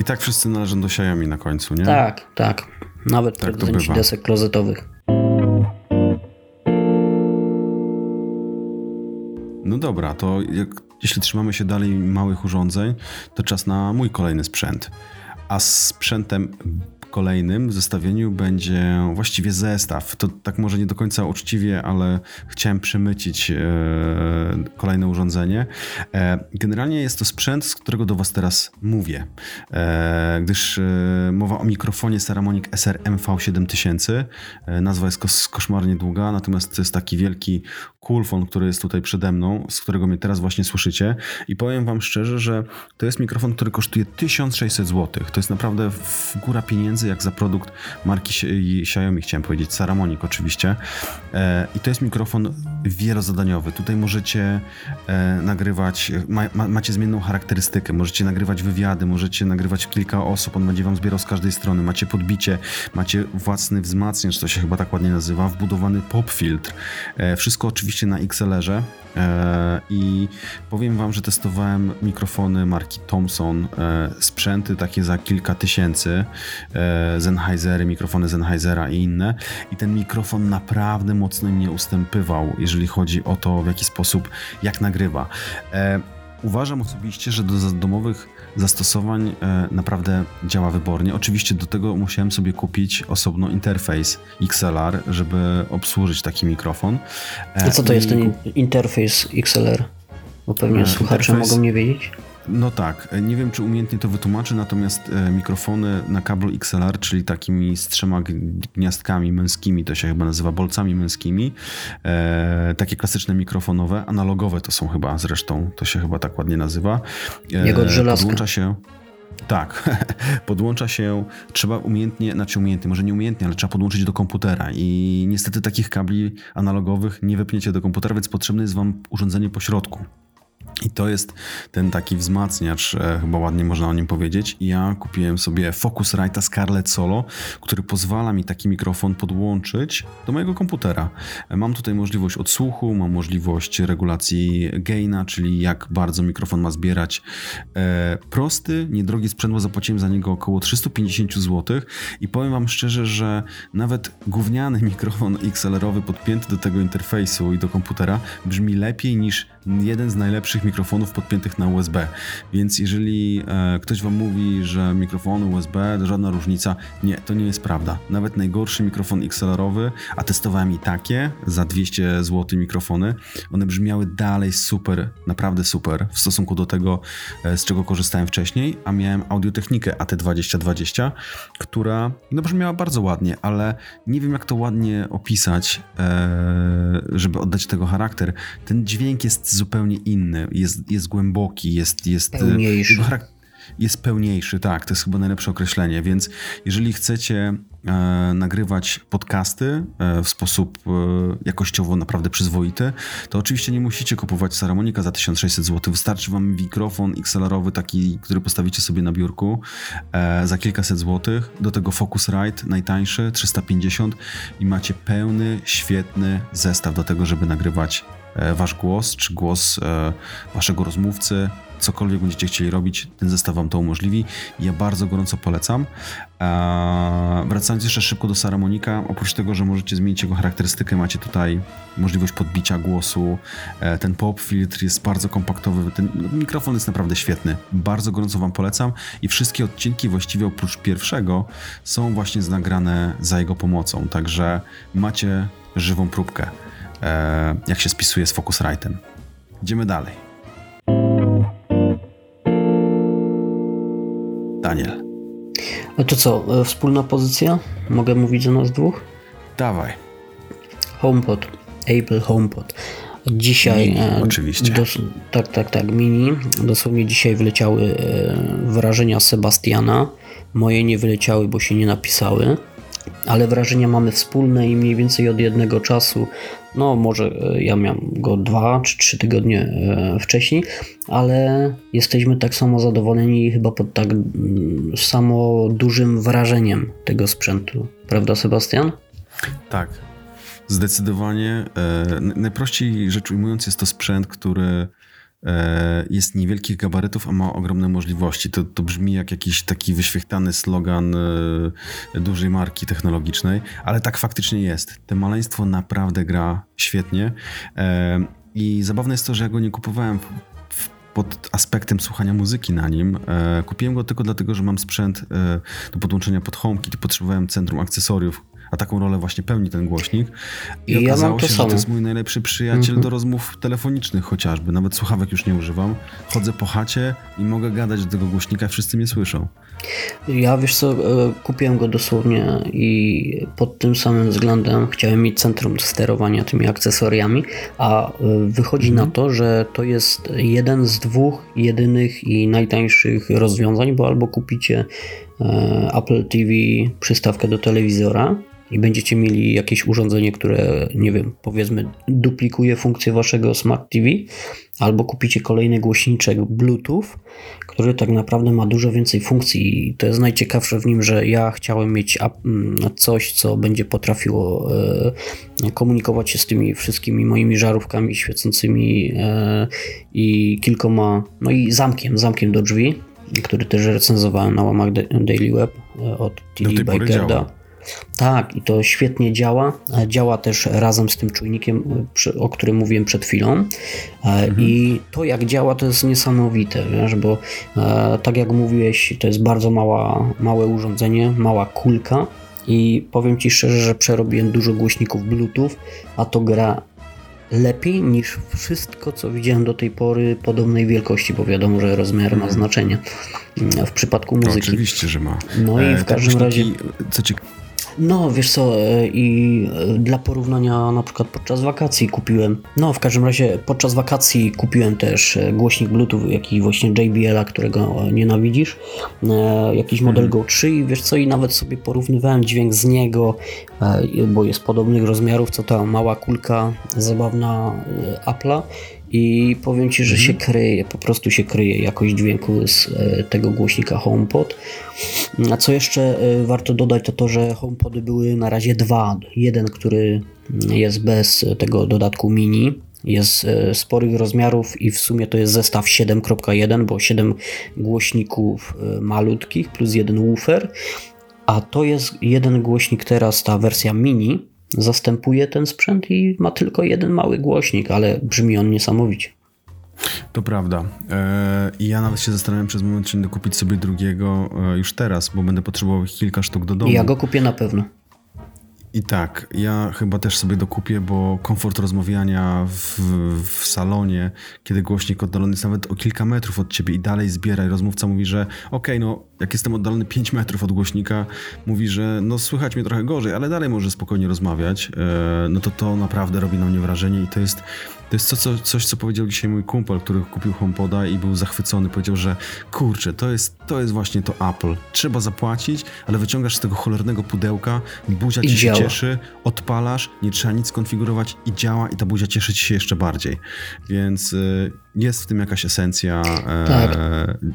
I tak wszyscy należą do Xiaomi na końcu, nie? Tak, tak. Nawet tak producenci desek klozetowych. No dobra, to jak, jeśli trzymamy się dalej małych urządzeń, to czas na mój kolejny sprzęt. A sprzętem kolejnym w zestawieniu będzie właściwie zestaw. To tak może nie do końca uczciwie, ale chciałem przemycić e, kolejne urządzenie. E, generalnie jest to sprzęt, z którego do Was teraz mówię, e, gdyż e, mowa o mikrofonie Saramonic SRM V7000. E, nazwa jest kos koszmarnie długa, natomiast to jest taki wielki kulfon, który jest tutaj przede mną, z którego mnie teraz właśnie słyszycie. I powiem Wam szczerze, że to jest mikrofon, który kosztuje 1600 zł. To jest naprawdę góra pieniędzy, jak za produkt marki Xiaomi, chciałem powiedzieć, Saramonic oczywiście. E, I to jest mikrofon wielozadaniowy. Tutaj możecie e, nagrywać, ma, ma, macie zmienną charakterystykę, możecie nagrywać wywiady, możecie nagrywać kilka osób, on będzie Wam zbierał z każdej strony. Macie podbicie, macie własny wzmacniacz, to się chyba tak ładnie nazywa, wbudowany pop filtr. E, wszystko oczywiście na XLR-ze i powiem Wam, że testowałem mikrofony marki Thomson, e, sprzęty takie za kilka tysięcy, e, Sennheisery, mikrofony Sennheisera i inne i ten mikrofon naprawdę mocno mnie ustępywał, jeżeli chodzi o to, w jaki sposób, jak nagrywa. Uważam osobiście, że do domowych zastosowań e, naprawdę działa wybornie. Oczywiście do tego musiałem sobie kupić osobno interfejs XLR, żeby obsłużyć taki mikrofon. E, A co to I... jest ten interfejs XLR? Bo pewnie e, słuchacze mogą nie wiedzieć. No tak, nie wiem czy umiejętnie to wytłumaczę, natomiast e, mikrofony na kablu XLR, czyli takimi z trzema gniazdkami męskimi, to się chyba nazywa bolcami męskimi, e, takie klasyczne mikrofonowe, analogowe to są chyba zresztą, to się chyba tak ładnie nazywa. E, Jego żelazka. Podłącza się tak, podłącza się, trzeba umiejętnie, znaczy umiejętnie, może nie umiejętnie, ale trzeba podłączyć do komputera i niestety takich kabli analogowych nie wypniecie do komputera, więc potrzebne jest wam urządzenie po środku. I to jest ten taki wzmacniacz, e, chyba ładnie można o nim powiedzieć. Ja kupiłem sobie Focusrite Scarlett Solo, który pozwala mi taki mikrofon podłączyć do mojego komputera. E, mam tutaj możliwość odsłuchu, mam możliwość regulacji gaina, czyli jak bardzo mikrofon ma zbierać. E, prosty, niedrogi sprzęt, bo zapłaciłem za niego około 350 zł i powiem wam szczerze, że nawet gówniany mikrofon XLR-owy podpięty do tego interfejsu i do komputera brzmi lepiej niż jeden z najlepszych mikrofonów podpiętych na USB. Więc jeżeli e, ktoś Wam mówi, że mikrofony USB to żadna różnica, nie, to nie jest prawda. Nawet najgorszy mikrofon XLR-owy, a testowałem i takie za 200 zł mikrofony, one brzmiały dalej super, naprawdę super w stosunku do tego, e, z czego korzystałem wcześniej, a miałem audiotechnikę AT2020, która no, brzmiała bardzo ładnie, ale nie wiem jak to ładnie opisać, e, żeby oddać tego charakter. Ten dźwięk jest zupełnie inny, jest, jest głęboki, jest, jest pełniejszy. Jego, jest pełniejszy, tak, to jest chyba najlepsze określenie, więc jeżeli chcecie e, nagrywać podcasty e, w sposób e, jakościowo naprawdę przyzwoity, to oczywiście nie musicie kupować Saramonika za 1600 zł, wystarczy wam mikrofon XLR-owy taki, który postawicie sobie na biurku e, za kilkaset złotych, do tego Focusrite najtańszy, 350 i macie pełny, świetny zestaw do tego, żeby nagrywać e, wasz głos, czy głos e, waszego rozmówcy, cokolwiek będziecie chcieli robić, ten zestaw Wam to umożliwi. Ja bardzo gorąco polecam. Eee, wracając jeszcze szybko do Saramonika, oprócz tego, że możecie zmienić jego charakterystykę, macie tutaj możliwość podbicia głosu. E, ten pop filtr jest bardzo kompaktowy, ten mikrofon jest naprawdę świetny. Bardzo gorąco Wam polecam i wszystkie odcinki właściwie oprócz pierwszego są właśnie nagrane za jego pomocą, także macie żywą próbkę, e, jak się spisuje z Focusrite'em. Idziemy dalej. Daniel. A to co, e, wspólna pozycja? Mogę mówić za nas dwóch? Dawaj. HomePod, Apple HomePod. Dzisiaj. Mini, e, oczywiście. Dos, tak, tak, tak, mini. Dosłownie dzisiaj wyleciały e, wrażenia Sebastiana. Moje nie wyleciały, bo się nie napisały ale wrażenia mamy wspólne i mniej więcej od jednego czasu. No, może e, ja miałem go dwa czy trzy tygodnie e, wcześniej, ale jesteśmy tak samo zadowoleni chyba pod tak mm, samo dużym wrażeniem tego sprzętu. Prawda, Sebastian? Tak. Zdecydowanie. E, najprościej rzecz ujmując, jest to sprzęt, który jest niewielkich gabarytów, a ma ogromne możliwości. To, to brzmi jak jakiś taki wyświechtany slogan e, dużej marki technologicznej, ale tak faktycznie jest. To maleństwo naprawdę gra świetnie e, i zabawne jest to, że ja go nie kupowałem pod aspektem słuchania muzyki na nim. kupiłem go tylko dlatego, że mam sprzęt do podłączenia pod HomeKit i potrzebowałem centrum akcesoriów, a taką rolę właśnie pełni ten głośnik. I, I okazało ja się, samo. że to jest mój najlepszy przyjaciel mm -hmm. do rozmów telefonicznych chociażby. Nawet słuchawek już nie używam. Chodzę po chacie i mogę gadać do tego głośnika, wszyscy mnie słyszą. Ja wiesz co, e, kupiłem go dosłownie i pod tym samym względem chciałem mieć centrum sterowania tymi akcesoriami, a e, wychodzi mm -hmm. na mhm. to, że to jest jeden z dwóch jedynych i najtańszych rozwiązań, bo albo kupicie e, Apple TV przystawkę do telewizora, i będziecie mieli jakieś urządzenie, które, nie wiem, powiedzmy, duplikuje funkcję waszego Smart TV, albo kupicie kolejny głośniczek Bluetooth, który tak naprawdę ma dużo więcej funkcji i to jest najciekawsze w nim, że ja chciałem mieć mm, coś, co będzie potrafiło e, komunikować się z tymi wszystkimi moimi żarówkami świecącymi e, i kilkoma, no i zamkiem, zamkiem do drzwi, który też recenzowałem na łamach Daily Web e, od TD Bakerda. Tak, i to świetnie działa. E, działa też razem z tym czujnikiem, e, o którym mówiłem przed chwilą. E, mhm. I to, jak działa, to jest niesamowite, wiesz, bo tak jak mówiłeś, to jest bardzo mała, małe urządzenie, mała kulka. I powiem Ci szczerze, że przerobiłem dużo głośników Bluetooth, a to gra lepiej niż wszystko, co widziałem do tej pory podobnej wielkości, bo wiadomo, że rozmiar ma mhm. znaczenie w przypadku muzyki. No, oczywiście, że ma. No i w każdym razie. Co ci no, wiesz co, e, i e, dla porównania na przykład podczas wakacji kupiłem, no w każdym razie podczas wakacji kupiłem też e, głośnik Bluetooth, jaki właśnie JBL-a, którego nienawidzisz, jakiś model mhm. Go 3 i wiesz co, i nawet sobie porównywałem dźwięk z niego, bo jest podobnych rozmiarów, co ta mała kulka zabawna Apple'a i powiem Ci, że mhm. się kryje, po prostu się kryje jakość dźwięku z e, tego głośnika HomePod. A co jeszcze e, warto dodać, to to, że HomePody były na razie dwa. Jeden, który jest bez tego dodatku mini, jest e, sporych rozmiarów i w sumie to jest zestaw 7.1, bo 7 głośników malutkich plus jeden woofer, a to jest jeden głośnik teraz, ta wersja mini, zastępuje ten sprzęt i ma tylko jeden mały głośnik, ale brzmi on niesamowicie. To prawda. E, I ja nawet się zastanawiam przez moment, czy będę kupić sobie drugiego e, już teraz, bo będę potrzebował kilka sztuk do domu. Ja go kupię na pewno. I tak, ja chyba też sobie dokupię, bo komfort rozmawiania w, w salonie, kiedy głośnik oddalony jest nawet o kilka metrów od ciebie i dalej zbiera i rozmówca mówi, że okej, okay, no jak jestem oddalony 5 metrów od głośnika, mówi, że no słychać mnie trochę gorzej, ale dalej może spokojnie rozmawiać, e, no to to naprawdę robi na mnie wrażenie i to jest to jest co, coś, co powiedział dzisiaj mój kumpel, który kupił HomePoda i był zachwycony. Powiedział, że kurczę, to jest, to jest właśnie to Apple. Trzeba zapłacić, ale wyciągasz z tego cholernego pudełka, buzia ci się cieszy, odpalasz, nie trzeba nic konfigurować i działa i ta buzia cieszy ci się jeszcze bardziej. Więc y, jest w tym jakaś esencja e, tak.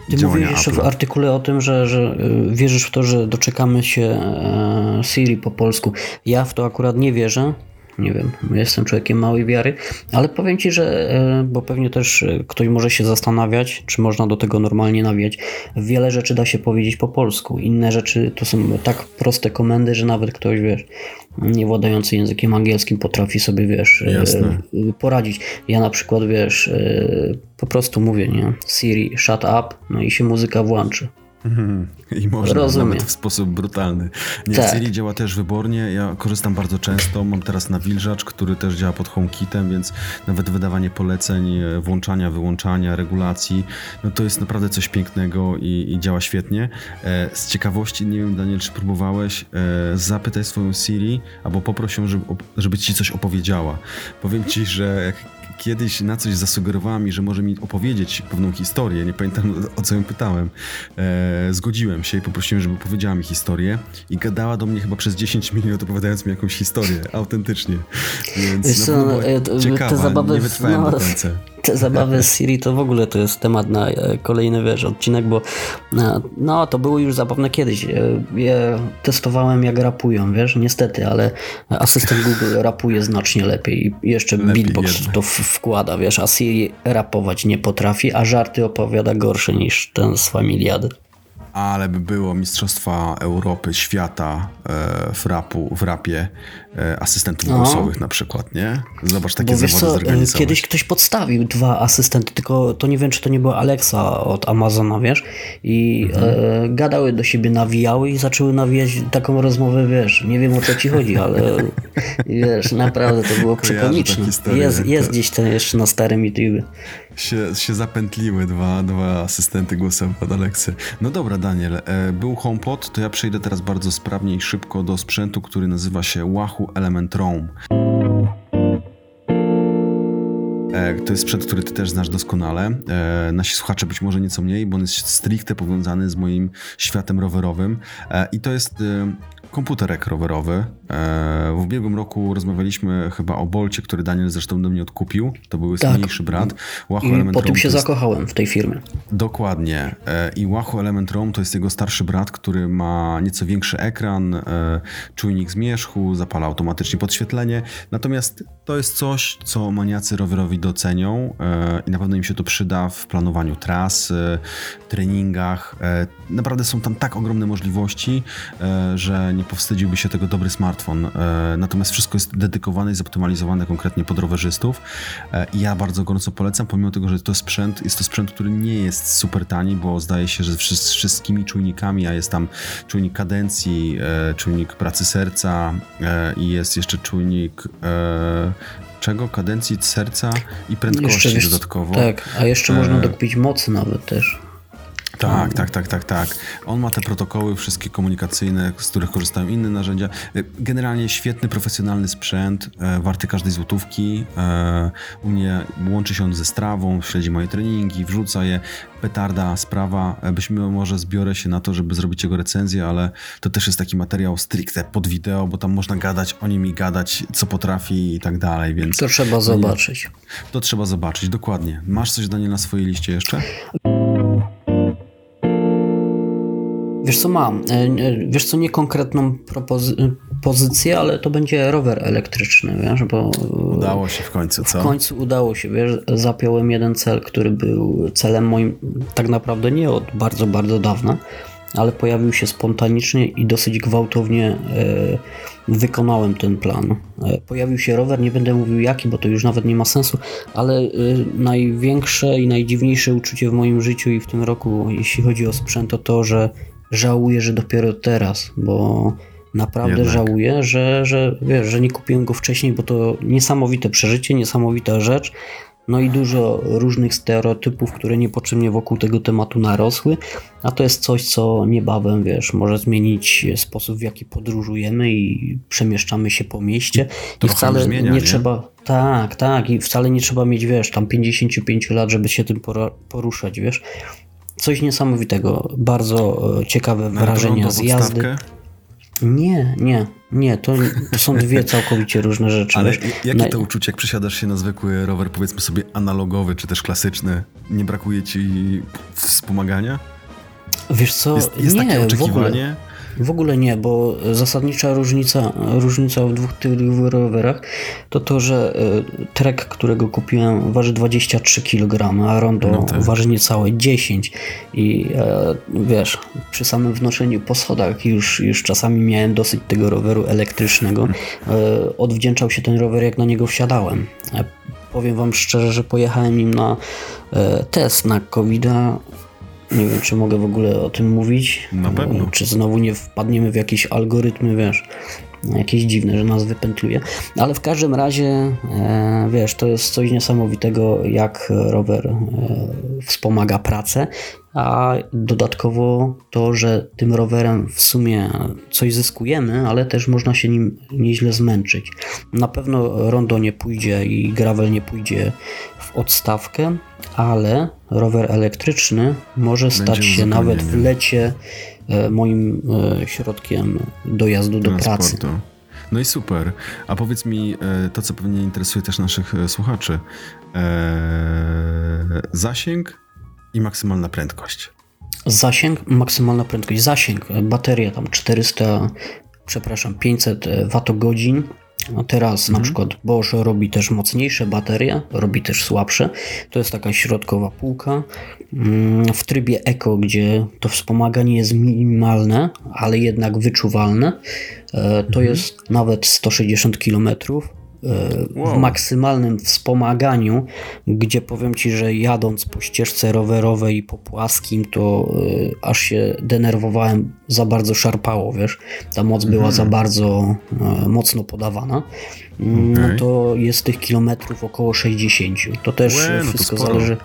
Ty działania mówisz jeszcze w artykule o tym, że, że y, wierzysz w to, że doczekamy się e, Siri po polsku. Ja w to akurat nie wierzę nie wiem, jestem człowiekiem małej wiary, ale powiem Ci, że, e, bo pewnie też e, ktoś może się zastanawiać, czy można do tego normalnie nawijać. Wiele rzeczy da się powiedzieć po polsku, inne rzeczy to są tak proste komendy, że nawet ktoś, wiesz, nie władający językiem angielskim potrafi sobie, wiesz, e, Jasne. poradzić. Ja na przykład, wiesz, po prostu mówię, nie, Siri, shut up, no i się muzyka włączy. I można Rozumiem. nawet w sposób brutalny. Nie, tak. Siri działa też wybornie. Ja korzystam bardzo często. Mam teraz nawilżacz, który też działa pod HomeKitem, więc nawet wydawanie poleceń, e, włączania, wyłączania, regulacji, no to jest naprawdę coś pięknego i, i działa świetnie. E, z ciekawości, nie wiem Daniel, czy próbowałeś, e, zapytaj swoją Siri albo poproś ją, żeby, żeby ci coś opowiedziała. Powiem ci, że jak kiedyś na coś zasugerowała mi, że może mi opowiedzieć pewną historię. Nie pamiętam o co ją pytałem. E, zgodziłem się i poprosiłem, żeby powiedziała mi historię i gadała do mnie chyba przez 10 minut opowiadając mi jakąś historię, autentycznie. Więc Wiesz, no, no, ciekawa, te zabawy, nie wytrwałem no, do końca te zabawy z Siri to w ogóle to jest temat na e, kolejny wiesz, odcinek, bo e, no to było już zabawne kiedyś. E, ja testowałem jak rapują, wiesz, niestety, ale asystent Google rapuje znacznie lepiej i jeszcze lepiej beatbox jednak. to wkłada, wiesz, a Siri rapować nie potrafi, a żarty opowiada gorsze niż ten z Familiady ale by było Mistrzostwa Europy, świata e, w, rapu, w rapie e, asystentów no. głosowych na przykład, nie? Zobacz, takie Bo zawody co, zorganizować. Kiedyś ktoś podstawił dwa asystenty, tylko to nie wiem, czy to nie była Alexa od Amazona, wiesz? I mhm. e, gadały do siebie, nawijały i zaczęły nawijać taką rozmowę, wiesz, nie wiem o co ci chodzi, ale wiesz, naprawdę to było przekomiczne. Jest, jest gdzieś to jeszcze na starym YouTube się, się zapętliły dwa, dwa asystenty głosowe od Aleksy. No dobra, Daniel, e, był HomePod, to ja przejdę teraz bardzo sprawnie i szybko do sprzętu, który nazywa się Wahoo Element Roam. E, to jest sprzęt, który ty też znasz doskonale. E, nasi słuchacze być może nieco mniej, bo on jest stricte powiązany z moim światem rowerowym. I to jest komputerek rowerowy. E, w ubiegłym roku rozmawialiśmy chyba o Bolcie, który Daniel zresztą do mnie odkupił. To był tak. mniejszy brat. Wahoo I Element po tym się jest... zakochałem w tej firmie. Dokładnie. E, I Wahoo Element Roam to jest jego starszy brat, który ma nieco większy ekran, e, czujnik zmierzchu, zapala automatycznie podświetlenie. Natomiast to jest coś, co maniacy rowerowi docenią i na pewno im się to przyda w planowaniu tras, treningach. Naprawdę są tam tak ogromne możliwości, że nie powstydziłby się tego dobry smartfon. E, natomiast wszystko jest dedykowane i zoptymalizowane konkretnie pod rowerzystów. E, ja bardzo gorąco polecam, pomimo tego, że to sprzęt, jest to sprzęt, który nie jest super tani, bo zdaje się, że z wszystkimi czujnikami, a jest tam czujnik kadencji, e, czujnik pracy serca i jest jeszcze czujnik czego? Kadencji serca i prędkości jeszcze, dodatkowo. Tak, a jeszcze można dokupić mocy nawet też. Tak, tak, tak, tak, tak. On ma te protokoły wszystkie komunikacyjne, z których korzystają inne narzędzia. Y, generalnie świetny, profesjonalny sprzęt, e, warty każdej złotówki. E, u mnie łączy się on ze strawą, śledzi moje treningi, wrzuca je. Petarda sprawa. E, byśmy może zbiorę się na to, żeby zrobić jego recenzję, ale to też jest taki materiał stricte pod wideo, bo tam można gadać o nim i gadać, co potrafi i tak dalej, więc... To trzeba zobaczyć. To trzeba zobaczyć, dokładnie. Masz coś, Daniel, na swojej liście jeszcze? Wiesz co mam? E, e, wiesz co, nie konkretną propozycję, ale to będzie rower elektryczny, wiesz, bo... Udało się w końcu, co? W końcu udało się, wiesz, zapiąłem jeden cel, który był celem moim tak naprawdę nie od bardzo, bardzo dawna, ale pojawił się spontanicznie i dosyć gwałtownie e, wykonałem ten plan. Pojawił się rower, nie będę mówił jaki, bo to już nawet nie ma sensu, ale największe i najdziwniejsze uczucie w moim życiu i w tym roku, jeśli chodzi o sprzęt, to to, że żałuję, że dopiero teraz, bo naprawdę Jednak. żałuję, że, że, wiesz, że nie kupiłem go wcześniej, bo to niesamowite przeżycie, niesamowita rzecz. no i dużo różnych stereotypów, które niepotrzebnie wokół tego tematu narosły, a to jest coś, co niebawem, wiesz, może zmienić sposób, w jaki podróżujemy i przemieszczamy się po mieście. To I wcale zmienia, nie, nie trzeba, tak, tak, i wcale nie trzeba mieć, wiesz, tam 55 lat, żeby się tym poruszać, wiesz. Coś niesamowitego, bardzo e, ciekawe wrażenia z jazdy. Nie, nie, nie, to, to są dwie całkowicie różne rzeczy. Ale jakie Na- to uczucie, jak przesiadasz się na zwykły rower, powiedzmy sobie analogowy, czy też klasyczny? Nie brakuje ci wspomagania? Wiesz co, Jest, jest nie, takie w ogóle, oczekiwanie? W ogóle nie, bo zasadnicza różnica, różnica w dwóch tych rowerach to to, że y, Trek, którego kupiłem waży 23 kg, a Rondo No tak. waży niecałe 10 i e, wiesz, przy samym wnoszeniu po schodach już, już czasami miałem dosyć tego roweru elektrycznego. E, odwdzięczał się ten rower jak na niego wsiadałem. E, powiem wam szczerze, że pojechałem nim na e, test na covid nie wiem, czy mogę w ogóle o tym mówić. Na pewno. Czy znowu nie wpadniemy w jakieś algorytmy, wiesz, jakieś dziwne, że nas wypętluje. Ale w każdym razie, e, wiesz, to jest coś niesamowitego, jak rower e, wspomaga pracę, a dodatkowo to, że tym rowerem w sumie coś zyskujemy, ale też można się nim nieźle zmęczyć. Na pewno rondo nie pójdzie i gravel nie pójdzie w odstawkę, ale rower elektryczny może stać się nawet w lecie e, moim e, środkiem dojazdu do pracy. No i super. A powiedz mi e, to, co pewnie interesuje też naszych słuchaczy. E, zasięg i maksymalna prędkość. Zasięg, maksymalna prędkość. Zasięg, bateria tam 400, przepraszam, 500 watogodzin. A teraz na przykład Bosch robi też mocniejsze baterie, robi też słabsze. To jest taka środkowa półka. Mm, W trybie Eco, gdzie to wspomaganie jest minimalne, ale jednak wyczuwalne, e, to jest nawet 160 km. W Wow. maksymalnym wspomaganiu, gdzie powiem Ci, że jadąc po ścieżce rowerowej i po płaskim, to y, aż się denerwowałem, za bardzo szarpało, wiesz. Ta moc była za bardzo y, mocno podawana. Mm, Okej. No to jest tych kilometrów około 60. To też Łe, no to wszystko sporo. zależy.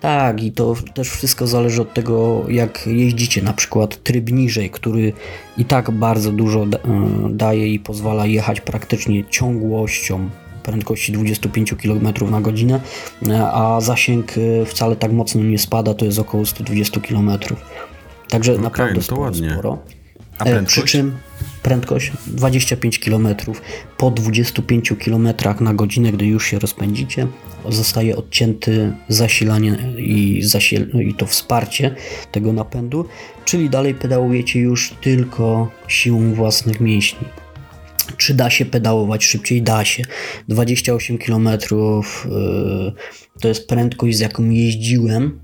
Tak, i to też wszystko zależy od tego, jak jeździcie. Na przykład tryb niżej, który i tak bardzo dużo e, daje i pozwala jechać praktycznie ciągłością prędkości 25 km na godzinę, e, a zasięg e, wcale tak mocno nie spada, to jest około 120 km. Także naprawdę no to sporo, ładnie. sporo. A prędkość? Przy czym prędkość 25 km. Po 25 km na godzinę, gdy już się rozpędzicie, zostaje odcięty zasilanie i, zasil- i to wsparcie tego napędu, czyli dalej pedałujecie już tylko siłą własnych mięśni. Czy da się pedałować szybciej? Da się. 28 km yy, to jest prędkość, z jaką jeździłem,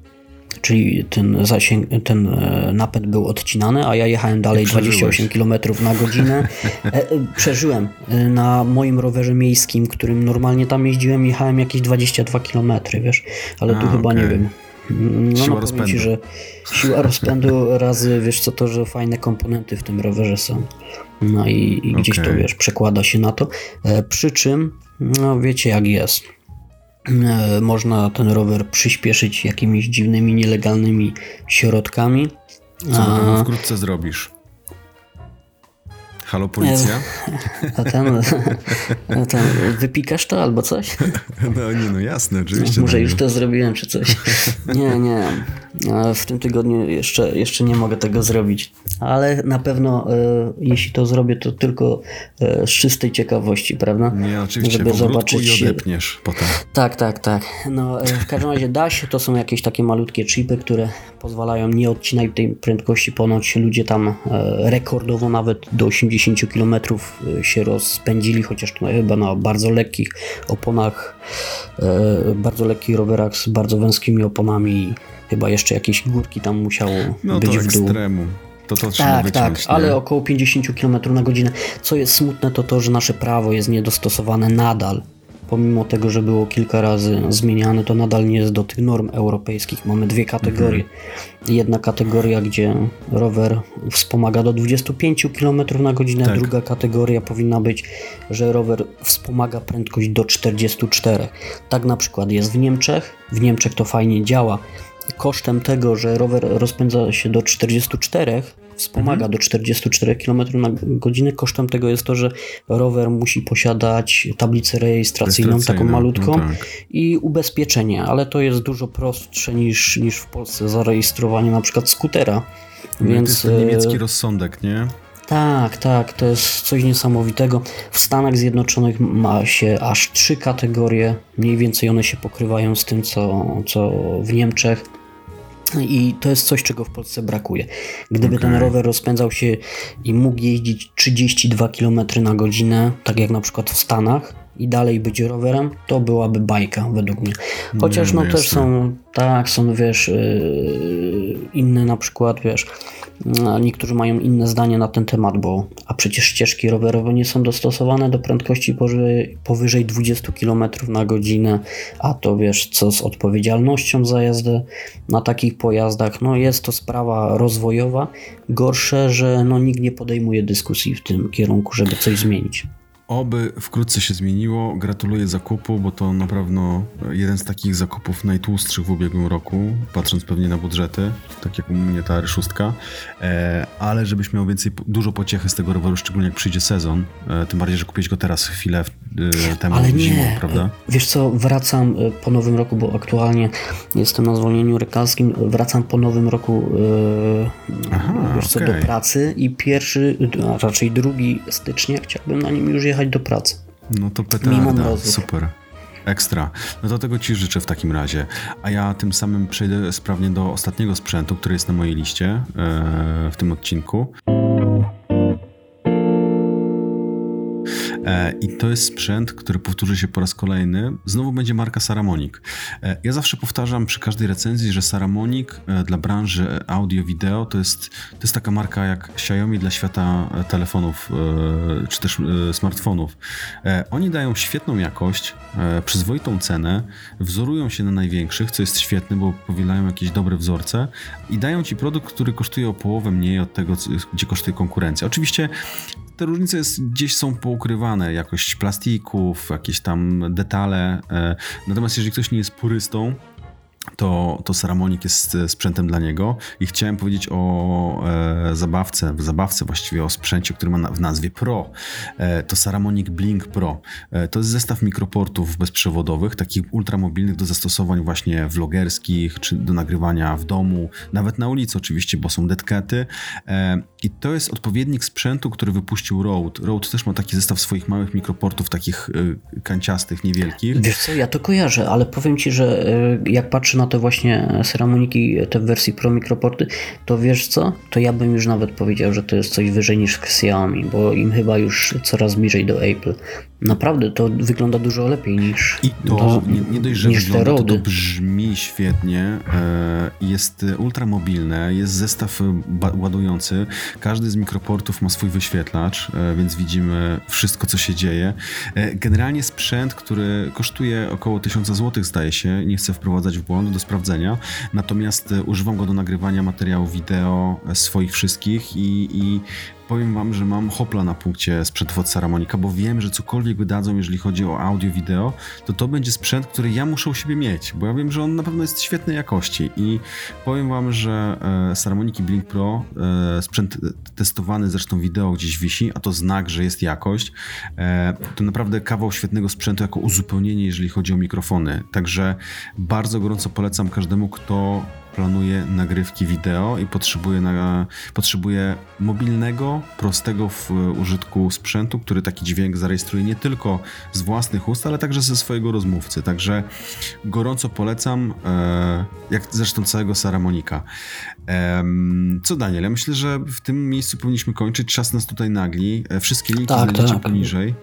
czyli ten zasięg, ten e, napęd był odcinany, a ja jechałem dalej I przeżyłeś. 28 km na godzinę. E, e, przeżyłem. Na moim rowerze miejskim, którym normalnie tam jeździłem, jechałem jakieś 22 km, wiesz, ale tu A, chyba nie okej. wiem. No, Siła no powiem ci, rozpędu. że siła rozpędu razy, wiesz co, to, że fajne komponenty w tym rowerze są. No i, i gdzieś to, Okej. wiesz, przekłada się na to. E, przy czym, no wiecie jak jest. E, Można ten rower przyspieszyć jakimiś dziwnymi, nielegalnymi środkami. Co A, wkrótce zrobisz. Halo, policja? a ten, a ten, wypikasz to albo coś? No nie, no jasne, oczywiście. Może no, już to zrobiłem, czy coś. Nie, nie. W tym tygodniu jeszcze, jeszcze nie mogę tego zrobić. Ale na pewno, e, jeśli to zrobię, to tylko e, z czystej ciekawości, prawda? Nie, oczywiście, Żeby zobaczyć. i odepniesz potem. Tak, tak, tak. No, e, w każdym razie da się, to są jakieś takie malutkie chipy, które pozwalają nie odcinać tej prędkości. Ponoć ludzie tam e, rekordowo nawet do 80 km się rozpędzili, chociaż to chyba na bardzo lekkich oponach, e, bardzo lekkich rowerach z bardzo wąskimi oponami. Chyba jeszcze jakieś górki tam musiało No być to w dół. ekstremu. To to trzeba Tak, wyciąć, tak, nie? ale około 50 km na godzinę. Co jest smutne, to to, że nasze prawo jest niedostosowane nadal pomimo tego, że było kilka razy zmieniane, to nadal nie jest do tych norm europejskich. Mamy dwie kategorie. Jedna kategoria, gdzie rower wspomaga do 25 km na godzinę, Tak. druga kategoria powinna być, że rower wspomaga prędkość do 44. Tak na przykład jest w Niemczech. W Niemczech to fajnie działa. Kosztem tego, że rower rozpędza się do 44, wspomaga do 44 km na godzinę, kosztem tego jest to, że rower musi posiadać tablicę rejestracyjną, taką Rejestracyjne, malutką no tak. i ubezpieczenie, ale to jest dużo prostsze niż, niż w Polsce zarejestrowanie na przykład skutera. No Więc to jest ten niemiecki e, rozsądek, nie? tak, tak, to jest coś niesamowitego. W Stanach Zjednoczonych ma się aż trzy kategorie, mniej więcej one się pokrywają z tym, co, co w Niemczech. I to jest coś, czego w Polsce brakuje. Gdyby ten Okej. rower rozpędzał się i mógł jeździć 32 km na godzinę, tak jak na przykład w Stanach, i dalej być rowerem, to byłaby bajka według mnie. Chociaż no no też są, tak, są wiesz, yy, inne na przykład, wiesz, niektórzy mają inne zdanie na ten temat, bo a przecież ścieżki rowerowe nie są dostosowane do prędkości powyżej, powyżej 20 km na godzinę, a to wiesz, co z odpowiedzialnością za jazdę na takich pojazdach, no jest to sprawa rozwojowa. Gorsze, że no nikt nie podejmuje dyskusji w tym kierunku, żeby coś zmienić. Oby wkrótce się zmieniło. Gratuluję zakupu, bo to na pewno jeden z takich zakupów najtłustszych w ubiegłym roku, patrząc pewnie na budżety, tak jak u mnie ta R6. E, ale żebyś miał więcej, dużo pociechy z tego roweru, szczególnie jak przyjdzie sezon. E, tym bardziej, że kupiłeś go teraz chwilę e, temu Ale nie, zimą, prawda? wiesz co, wracam po nowym roku, bo aktualnie jestem na zwolnieniu lekarstwim, wracam po nowym roku Aha, wiesz co, okej. do pracy i pierwszy, a raczej drugi stycznia chciałbym na nim już jechać do pracy. No to petarda, mrozów. super. Ekstra. No to tego Ci życzę w takim razie. A ja tym samym przejdę sprawnie do ostatniego sprzętu, który jest na mojej liście e, w tym odcinku. I to jest sprzęt, który powtórzy się po raz kolejny. Znowu będzie marka Saramonic. E, Ja zawsze powtarzam przy każdej recenzji, że Saramonic e, dla branży audio-wideo to jest, to jest taka marka jak Xiaomi dla świata e, telefonów e, czy też e, smartfonów. E, Oni dają świetną jakość, e, przyzwoitą cenę, wzorują się na największych, co jest świetne, bo powielają jakieś dobre wzorce i dają ci produkt, który kosztuje o połowę mniej od tego, gdzie kosztuje konkurencja. Oczywiście te różnice jest, gdzieś są poukrywane, jakość plastików, jakieś tam detale. e, Natomiast jeżeli ktoś nie jest purystą, to, to Saramonic jest e, sprzętem dla niego i chciałem powiedzieć o e, zabawce, zabawce właściwie o sprzęcie, który ma na, w nazwie Pro. E, to Saramonic Blink Pro. E, to jest zestaw mikroportów bezprzewodowych, takich ultramobilnych do zastosowań właśnie vlogerskich, czy do nagrywania w domu, nawet na ulicy oczywiście, bo są detkety. I to jest odpowiednik sprzętu, który wypuścił Rode. Rode też ma taki zestaw swoich małych mikroportów, takich e, kanciastych, niewielkich. Wiesz co, ja to kojarzę, ale powiem Ci, że y, jak patrzę na te właśnie ceramoniki, te w wersji Pro mikroporty, to wiesz co, to ja bym już nawet powiedział, że to jest coś wyżej niż Xiaomi, bo im chyba już coraz bliżej do Apple. Naprawdę to wygląda dużo lepiej niż, I to do- nie, nie dość, że wygląda, to, to brzmi świetnie, e, jest ultramobilne, jest zestaw e, ładujący, każdy z mikroportów ma swój wyświetlacz, e, więc widzimy wszystko, co się dzieje. Generalnie sprzęt, który kosztuje około 1000 zł, zdaje się, nie chcę wprowadzać w błąd do sprawdzenia, natomiast używam go do nagrywania materiałów wideo swoich wszystkich i, i Powiem wam, że mam hopla na punkcie sprzętów od Saramonika, bo wiem, że cokolwiek wydadzą, jeżeli chodzi o audio, wideo, to to będzie sprzęt, który ja muszę u siebie mieć, bo ja wiem, że on na pewno jest świetnej jakości i powiem wam, że e, Saramoniki Blink Pro, e, sprzęt testowany zresztą wideo gdzieś wisi, a to znak, że jest jakość, e, to naprawdę kawał świetnego sprzętu jako uzupełnienie, jeżeli chodzi o mikrofony. Także bardzo gorąco polecam każdemu, kto planuje nagrywki wideo i potrzebuje, na, potrzebuje mobilnego, prostego w użytku sprzętu, który taki dźwięk zarejestruje nie tylko z własnych ust, ale także ze swojego rozmówcy. Także gorąco polecam, e, jak zresztą całego Saramonika. Co Daniel, ja myślę, że w tym miejscu powinniśmy kończyć. Czas nas tutaj nagli. E, Wszystkie linki Tak, znajdziecie tak. poniżej.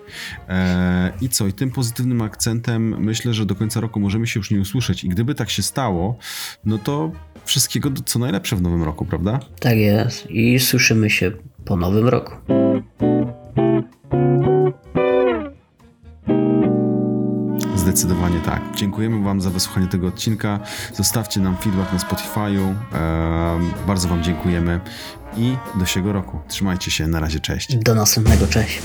E, I co? I tym pozytywnym akcentem myślę, że do końca roku możemy się już nie usłyszeć. I gdyby tak się stało, no to wszystkiego co najlepsze w nowym roku, prawda? Tak jest i słyszymy się po nowym roku. Zdecydowanie tak. Dziękujemy Wam za wysłuchanie tego odcinka. Zostawcie nam feedback na Spotify'u. Bardzo Wam dziękujemy i do siego roku. Trzymajcie się, na razie, cześć. Do następnego, cześć.